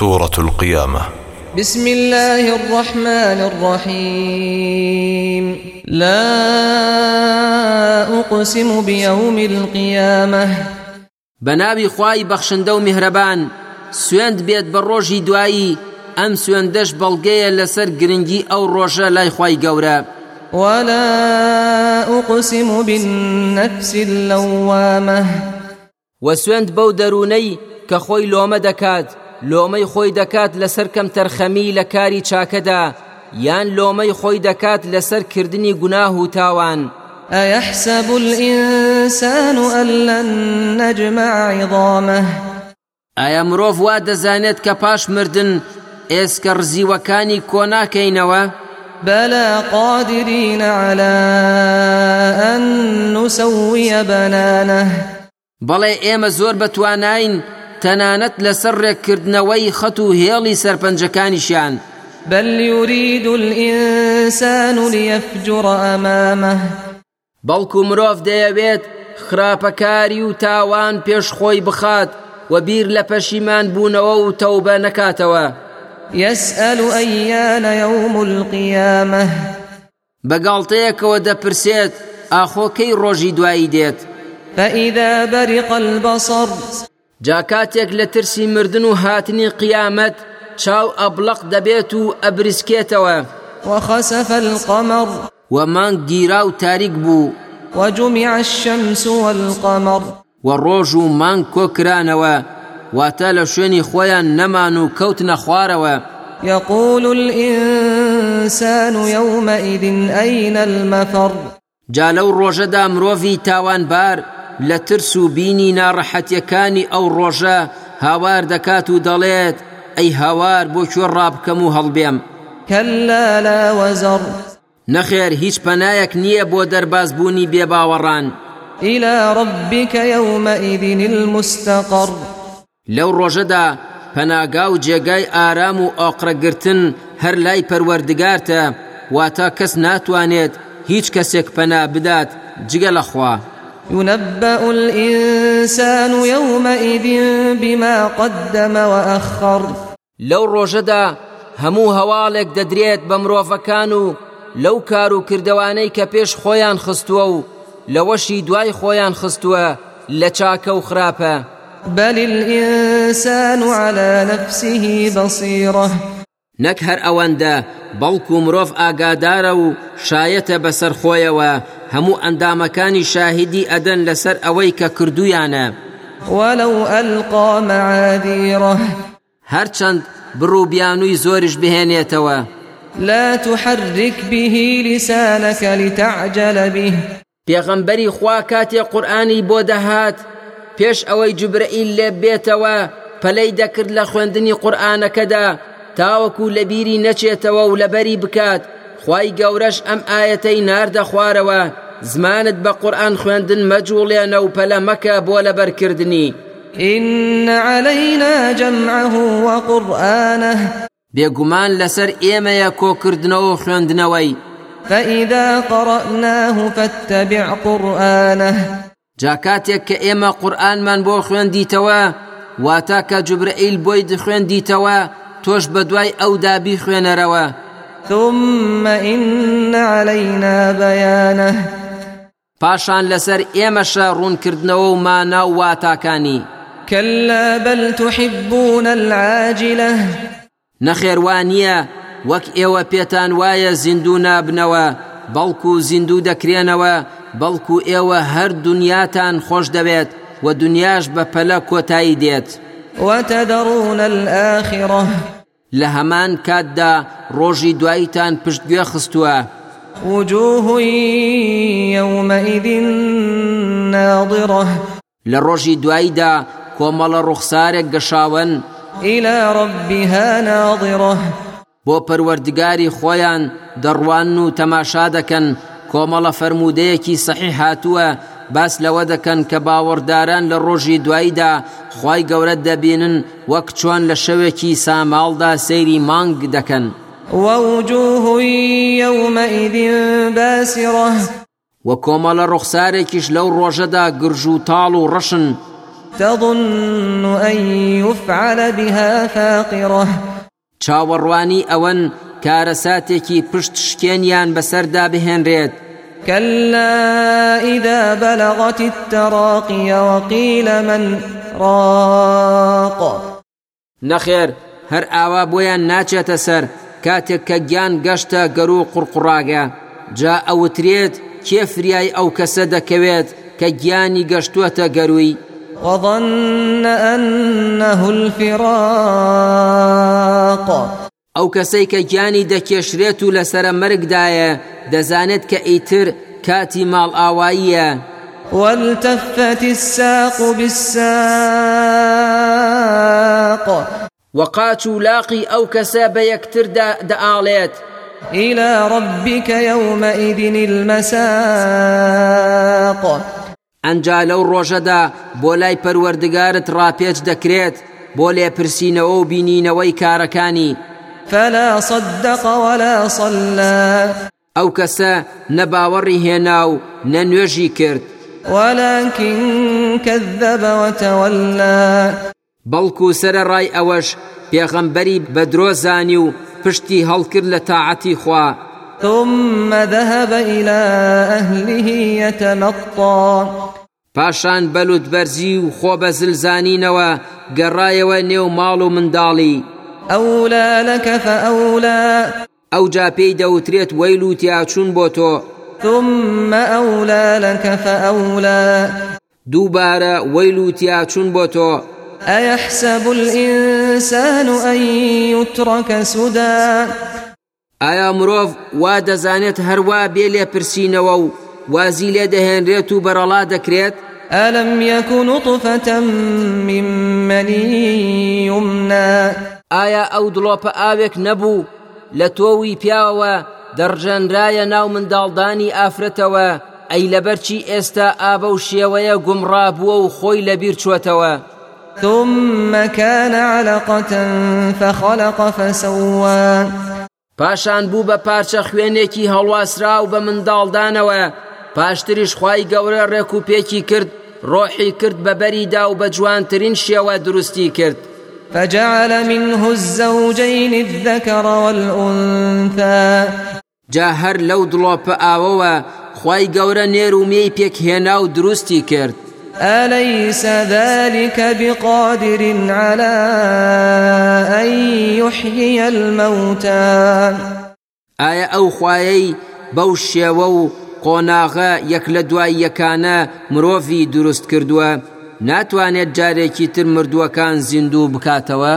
سورة القيامة. بسم الله الرحمن الرحيم. لا أقسم بيوم القيامة. بەناوی خوای بەخشندە و میهرەبان سوێند بێت بە ڕۆژی دوایی ئەم سوێندەش بەڵگەیە لەسەر گرنگی ئەو ڕۆژە لای خوای گەورە ولا أقسم بالنفس اللوامة. دەروونەی کە خۆی لۆمە دەکات لۆمەی خۆی دەکات لەسەر کەم تەرخەمی لە کاری چاکەدا یان لۆمەی خۆی دەکات لەسەر کردنی گوناه و تاوان. الإنسان أن لن نجمع عظامه؟ ئایا مرۆڤ وا دەزانێت کە پاش مردن ئێسکە ڕزیوەکانی کۆناکەینەوە؟ بلى قادرين على أن نسوي بنانه. بەڵێ ئێمە زۆر بەتوانین تەنانەت لەسەر ڕێککردنەوەی خەت و هێڵی سەرپەنجەکانیشیان. بل يريد الإنسان ليفجر أمامه. بەڵکو مرۆڤ دەیەوێت خراپەکاری و تاوان خۆی بخات و بیر لە پەشیمان بوونەوە و تەوبە نەکاتەوە. يسأل أيان يوم القيامة. بەگاڵتەیەکەوە دەپرسێت ئاخۆکەی ڕۆژی دوایی دێت؟ فإذا برق البصر جاکاتێک لە ترسی مردن و هاتنی قیامەت چاو ئەبلق دەبێت و ئەبریسکێتەوە وخسف القمر. و مانگ گیرا و تاریک بوو. وجمع الشمس والقمر. و ڕۆژ و مانگ کۆکرانەوە. واتە لە شوێنی خۆیان نەمان و کەوتنە خوارەوە يقول الإنسان يومئذ أين المفر؟ جا لەو ڕۆژەدا مرۆڤی تاوانبار. لە ترس و بینی ناڕەحەتیەکانی ئەو ڕۆژە هاوار دەکات و دەڵێت ئەی هاوار بۆ کوێ ڕابکەم و هەڵبێم. كلا لا وزر نەخێر هیچ پەنایەک نییە بۆ دەربازبوونی بێباوەڕان. إلى ربك يومئذ المستقر. لەو ڕۆژەدا پەناگا و جێگای ئارام و ئاقرەگرتن هەر لای پەروەردگارتە واتە کەس ناتوانێت هیچ کەسێک پەنا بدات جگە لەخوا. ينبأ الإنسان يومئذ بما قدم وأخر. لەو ڕۆژەدا هەموو هەواڵێک دەدرێت بە مرۆڤەکان و لەو کار و کردوانەی کە پێش خۆیان خستووە و لەوەشی دوای خۆیان خستووە لە چاکە و خراپە بل الإنسان على نفسه بصيرة. نەک هەر ئەوەندە بەڵکو مرۆڤ ئاگادارە و شایەتە بەسەر خۆیەوە هەموو ئەندامەکانی شاهدی ئەدەن لەسەر ئەوەی کە کردویانە. ولو ألقى معاذيره هەرچەند بڕووبیانووی زۆریش بهێنێتەوە. لا تحرك به لسانك لتعجل به پێغەمبەری خوا کاتێ قورآانی بۆ دەهات پێش ئەوەی جوبرەئیل لێ بێتەوە پەلەی دەکرد لە خوێندنی قورآانەکەدا تاوەکو لە بیری نەچێتەوە و لەبەری بکات خی گەورەش ئەم ئاەتەی ناردە خوارەوە زمانت بە قورآن خوێندن مەجوڵێنە و پەلە مەکە بۆ لەبەرکردنی إن علينا جمعه وقرآنه. بێگومان لەسەر ئێمەیە کۆکردنەوە و خوێندنەوەی. فإذا قرأناه فاتبع قرآنه. جاکاتێک کە ئێمە قورآنمان بۆ خوێندیتەوە کە جوبرئیل بۆی دخوێندیتەوە تۆش بە دوای ئەو دابی خوێنەرەوە. ثم إن علينا بيانه. پاشان لەسەر ئێمەشە ڕوونکردنەوە و مانە و واتاکانی. كلا بل تحبون العاجلة. نەخێوانییە وەک ئێوە پێتان وایە زیندوو نابنەوە بەڵکو زیندوو دەکرێنەوە بەڵکو ئێوە هەر دنیاتان خۆش دەبێت و دنیاش بە پەلە کۆتایی دێت. وتذرون الآخرة. لە هەمان کاتدا ڕۆژی دواییتان پشتگوێ خستووە وجوه يومئذ ناظرة. لە ڕۆژی دواییدا کۆمەڵە ڕوخسارێک گەشاون إلى ربها ناظرة. بۆ پەروەردگاری خۆیان دەڕوان و تەماشا دەکەن کۆمەڵە فەرمودەیەکی سەحی هاتووە باس لەوە دەکەن کە باوەڕداران لە ڕۆژی دواییدا خوای گەورە دەبینن وەک چۆن لە شەوێکی ساماڵدا سەیری مانگ دەکەن. ووجوه يومئذ باسرة. و کۆمەڵە ڕوخسارێکیش لەو ڕۆژەدا گرژ و تاڵ و ڕەشن. تظن أن يفعل بها فاقرة. چاوەڕوانی ئەوەن کارەساتێکی پشت شکێنیان بەسەردا بهێنرێت. كلا إذا بلغت التراقي وقيل من راق نەخێر هەر ئاوا بۆیان ناچێتە سەر کاتێک کە گیان گەشتە گەر و قوڕقڕاگە جا ئەوترێت کێ فریای ئەو کەسە دەکەوێت کە گیانی گەشتووەتە گەروی وظن أنه الفراق ئەو کەسەی کە گیانی دەکێشرێت و لەسرە مەرگدایە دەزانێت کە ئیتر کاتی ماڵ ئاواییە. والتفت الساق بالساق. وەقاچ و لاقی ئەو کەسە بە یەکتردا دەئاڵێت إلى ربك يومئذ المساق. ئەنجا لەو ڕۆژەدا بۆ لای پەروەردگارت ڕاپێچ دەکرێت بۆ لێپرسینەوە و بینینەوەی کارەکانی. فلا صدق ولا صلى. ئەو کەسە نەباوەڕی هێنا و نەنوێژی کرد. ولكن كذب وتولى. بەڵکو سرە ڕای ئەوەش پێغەمبەری بە درۆزانی و پشتی هەڵکرد لە تاعەتی خوا. ثم ذهب إلى أهله يتمطى. پاشان بەلوت بەرزی و خۆ بە زلزانینەوە گەڕایەوە نێو ماڵ و منداڵی. أولى لك فأولى. ئەو جا پێی دەوترێت وەیل و تیاچوون بۆ تۆ ثم أولى لك فأولى. دووبارە وەیل و تیاچوون بۆ تۆ أيحسب الإنسان أن يترك سدى؟ ئایا مرۆڤ وا دەزانێت هەروە بێ لێپرسینەوە و وازی لێ دەهێنرێت و بەرەڵا دەکرێت؟ ألم يك نطفة من مني يمنى؟ ئایا ئەو دڵۆپە ئاوێک نەبوو؟ لە تۆوی پیاوەوە دەڕژەنرایە ناو منداڵدانی ئافرەتەوە ئەی لەبەرچی ئێستا ئابە و شێوەیە گومڕابووە و خۆی لەبیر چوەتەوە. ثم كان علقة فخلق فسوى. پاشان بوو بە پارچە خوێنێکی هەڵواسرا و بە منداڵدانەوە. پاشتریش خی گەورە ڕێک و پێکی کرد ڕۆحی کرد بە بەریدا و بە جوانترین شێوە دروستی کرد. فجعل منه الزوجين الذكر والأنثى. جا هەر لەو دڵۆپە ئاوەوە خی گەورە نێر و مێی پێکهێنا و دروستی کرد. أليس ذلك بقادر على أن يحيي الموتى؟ ئایا ئەو خوایەی بەو شێوە و قۆناغە یەک لە دوای یەکانە مرۆڤی دروست کردووە؟ ناتوانێت جارێکی تر مردووەکان زیندوو بکاتەوە؟